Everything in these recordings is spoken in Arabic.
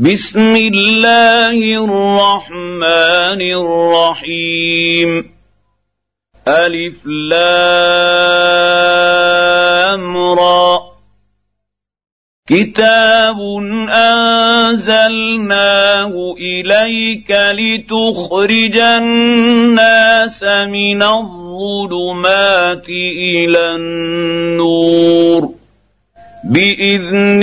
بسم الله الرحمن الرحيم. ألف لام را. كتاب أنزلناه إليك لتخرج الناس من الظلمات إلى النور. بإذن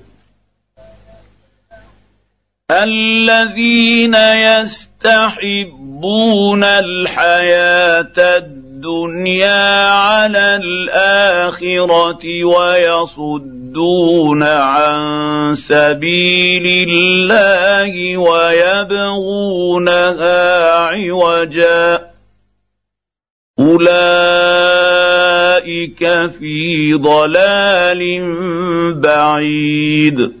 الذين يستحبون الحياة الدنيا على الآخرة ويصدون عن سبيل الله ويبغونها عوجا. أولئك في ضلال بعيد.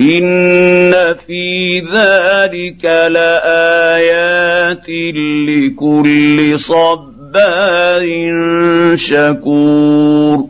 ان في ذلك لايات لكل صبار شكور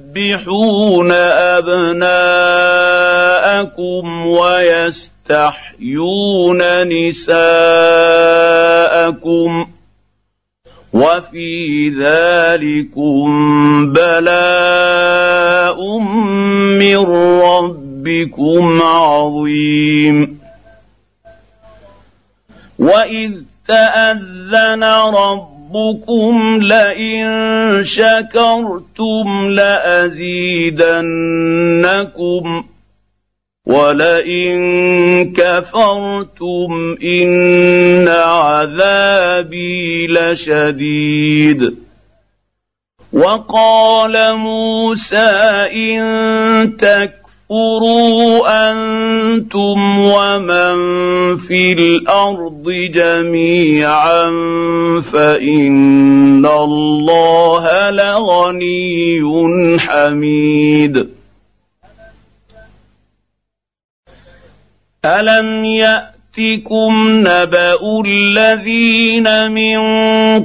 يذبحون أبناءكم ويستحيون نساءكم وفي ذلكم بلاء من ربكم عظيم. وإذ تأذن رب ربكم لئن شكرتم لازيدنكم ولئن كفرتم ان عذابي لشديد. وقال موسى ان تك تكفروا أنتم ومن في الأرض جميعا فان الله لغني حميد الم يات ياتكم نبا الذين من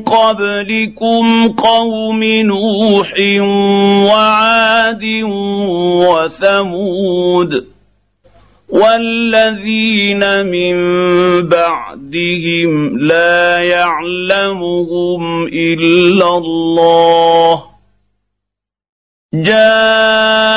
قبلكم قوم نوح وعاد وثمود والذين من بعدهم لا يعلمهم الا الله جاءت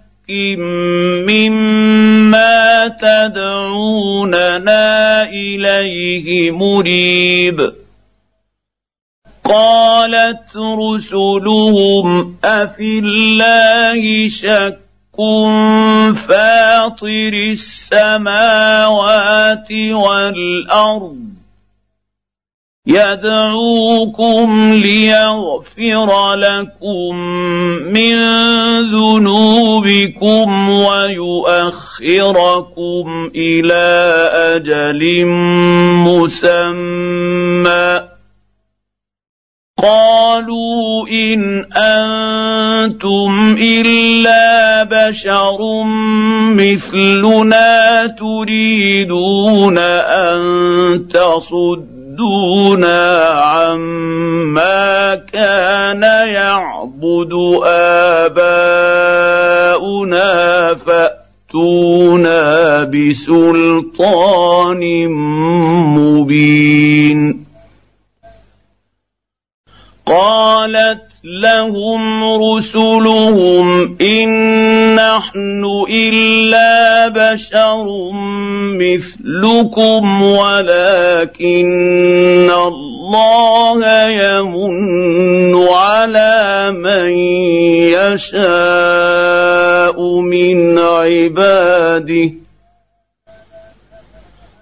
مما تدعوننا اليه مريب قالت رسلهم افي الله شك فاطر السماوات والارض يدعوكم ليغفر لكم من ذنوبكم ويؤخركم إلى أجل مسمى. قالوا إن أنتم إلا بشر مثلنا تريدون أن تصدونا عما كان يعبد آباؤنا فأتونا بسلطان مبين. قالت لهم رسلهم إن نحن إلا بشر مثلكم ولكن الله يمن على من يشاء من عباده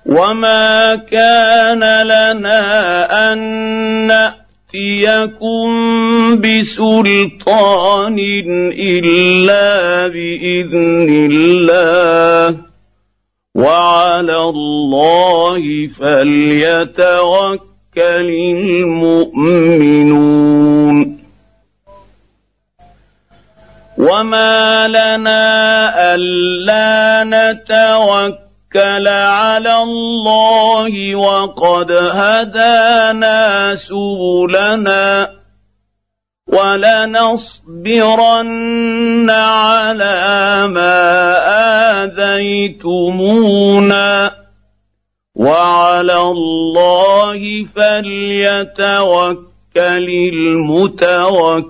وما كان لنا أن نأتي ياتيكم بسلطان إلا بإذن الله. وعلى الله فليتوكل المؤمنون. وما لنا ألا نتوكل توكل على الله وقد هدانا سبلنا ولنصبرن على ما آذيتمونا وعلى الله فليتوكل المتوكلون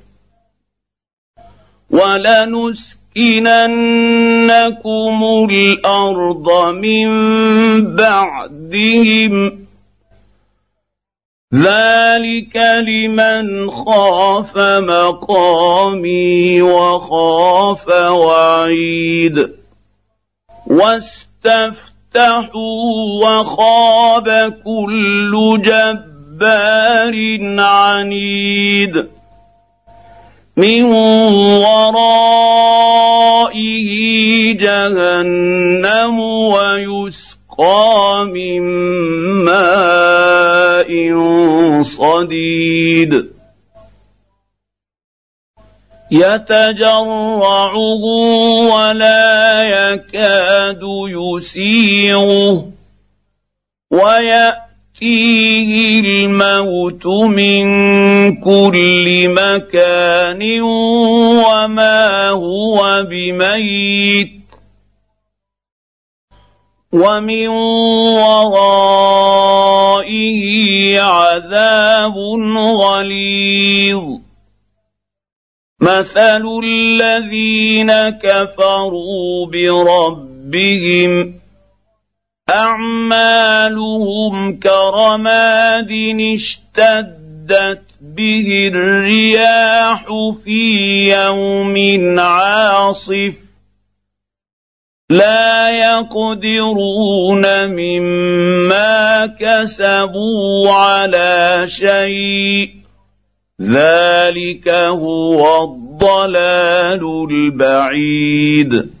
ولنسكننكم الأرض من بعدهم. ذلك لمن خاف مقامي وخاف وعيد. واستفتحوا وخاب كل جبار عنيد. من ورائه جهنم ويسقى من ماء صديد. يتجرعه ولا يكاد يسيغه ويأتي ياتيه الموت من كل مكان وما هو بميت ومن ورائه عذاب غليظ مثل الذين كفروا بربهم أعمالهم كرماد اشتدت به الرياح في يوم عاصف. لا يقدرون مما كسبوا على شيء. ذلك هو الضلال البعيد.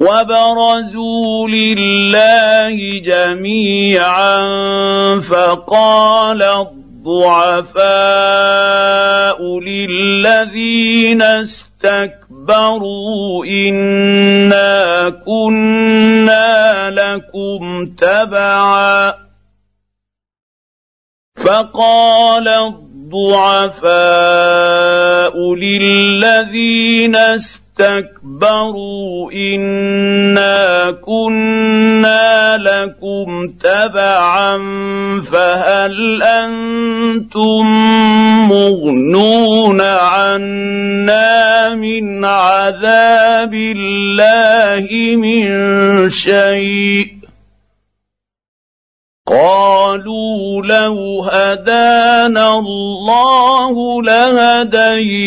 وبرزوا لله جميعا فقال الضعفاء للذين استكبروا انا كنا لكم تبعا فقال الضعفاء للذين استكبروا اسْتَكْبَرُوا إِنَّا كُنَّا لَكُمْ تَبَعًا فَهَلْ أَنتُم مُّغْنُونَ عَنَّا مِنْ عَذَابِ اللَّهِ مِن شَيْءٍ قالوا لو هدانا الله لهديناكم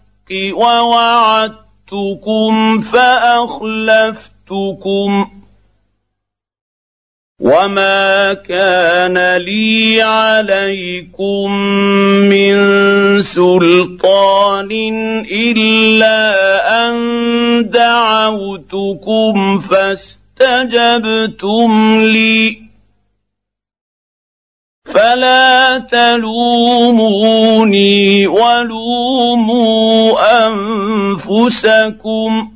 ووعدتكم فأخلفتكم وما كان لي عليكم من سلطان إلا أن دعوتكم فاستجبتم لي فلا تلوموني ولوموا انفسكم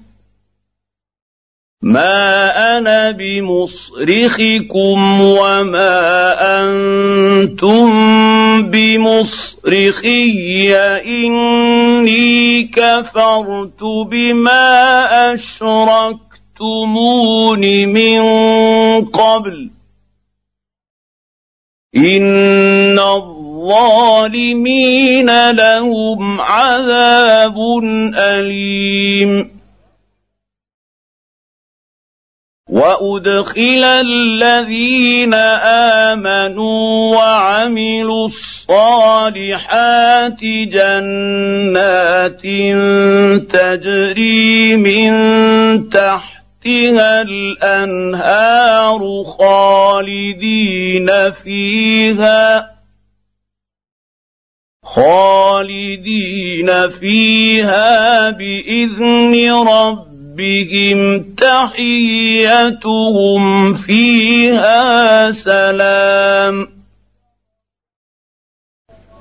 ما أنا بمصرخكم وما أنتم بمصرخي اني كفرت بما اشركتمون من قبل ان الظالمين لهم عذاب اليم وادخل الذين امنوا وعملوا الصالحات جنات تجري من تحت تحتها الأنهار خالدين فيها خالدين فيها بإذن ربهم. تحيتهم فيها سلام.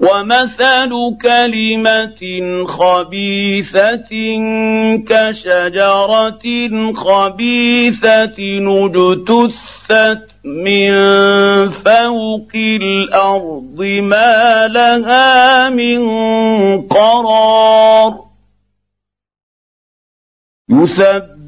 ومثل كلمه خبيثه كشجره خبيثه اجتثت من فوق الأرض ما لها من قرار يثبت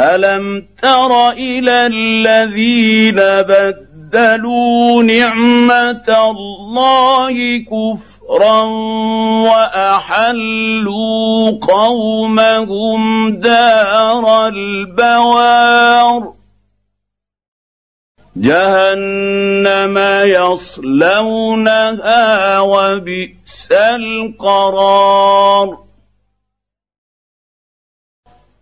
الم تر إلى الذين بدلوا نعمه الله كفرا واحلوا قومهم دار البوار جهنم يصلونها وبئس القرار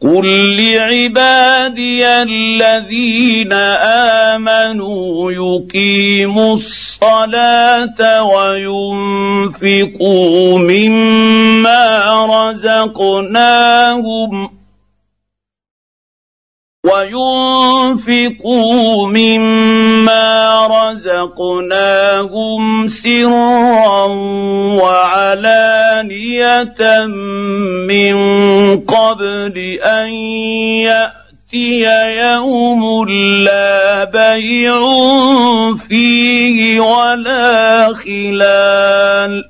قل لعبادي الذين امنوا يقيموا الصلاه وينفقوا مما رزقناهم وينفقوا مما رزقناهم سرا وعلانيه من قبل ان ياتي يوم لا بيع فيه ولا خلال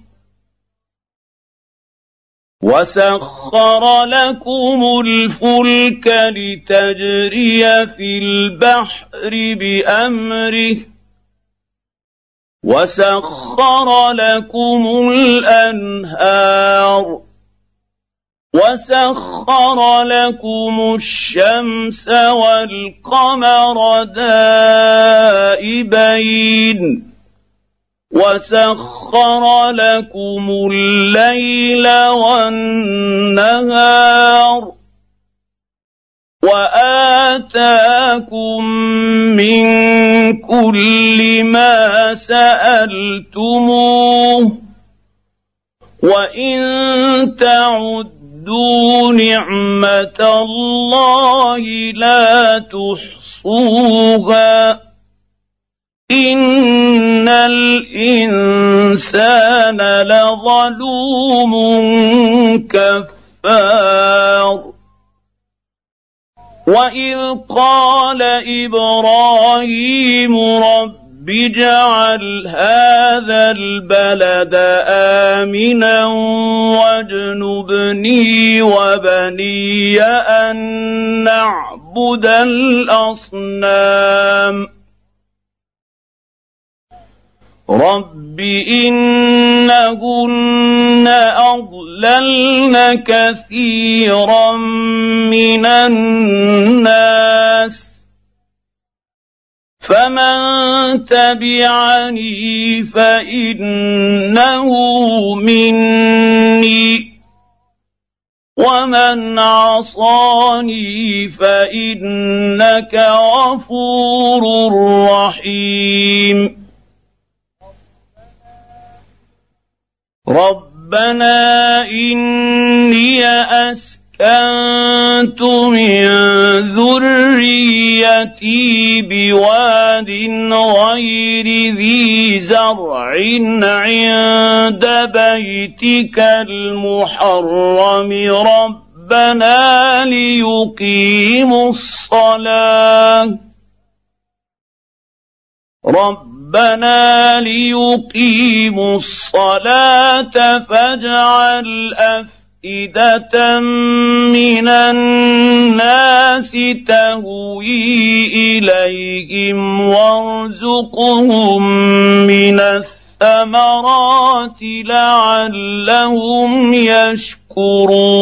وسخر لكم الفلك لتجري في البحر بامره وسخر لكم الانهار وسخر لكم الشمس والقمر دائبين وسخر لكم الليل والنهار واتاكم من كل ما سالتموه وان تعدوا نعمه الله لا تحصوها ان الانسان لظلوم كفار. واذ قال إبراهيم رب اجعل هذا البلد امنا واجنبني وبني ان نعبد الاصنام رب انهن اضللن كثيرا من الناس فمن تبعني فانه مني ومن عصاني فانك غفور رحيم ربنا اني اسكنت من ذريتي بواد غير ذي زرع عند بيتك المحرم ربنا ليقيموا الصلاه ربنا ليقيموا الصلاه فاجعل افئده من الناس تهوي اليهم وارزقهم من الثمرات لعلهم يشكرون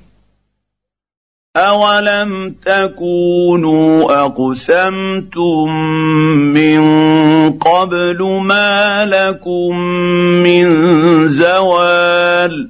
اولم تكونوا اقسمتم من قبل ما لكم من زوال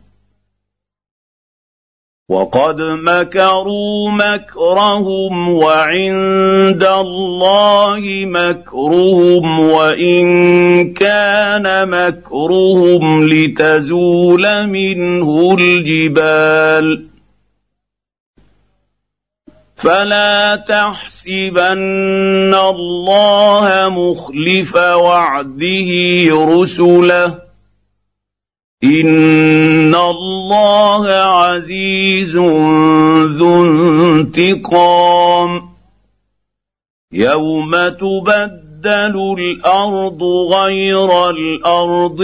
وقد مكروا مكرهم وعند الله مكرهم وإن كان مكرهم لتزول منه الجبال. فلا تحسبن الله مخلف وعده رسله. ان الله عزيز ذو انتقام يوم تبدل الأرض غير الأرض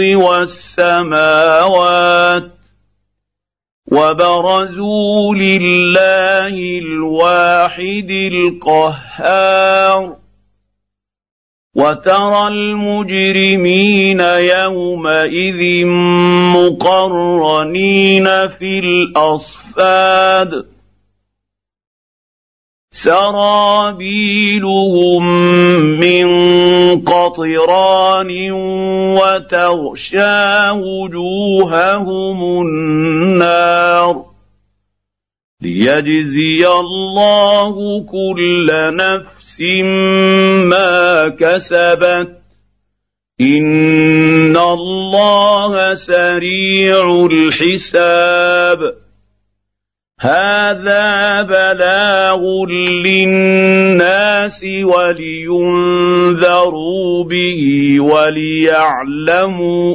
والسماوات وبرزوا لله الواحد القهار وترى المجرمين يومئذ مقرنين في الأصفاد. سرابيلهم من قطران وتغشى وجوههم النار. ليجزي الله كل ما كسبت. إن الله سريع الحساب. هذا بلاغ للناس ولينذروا به وليعلموا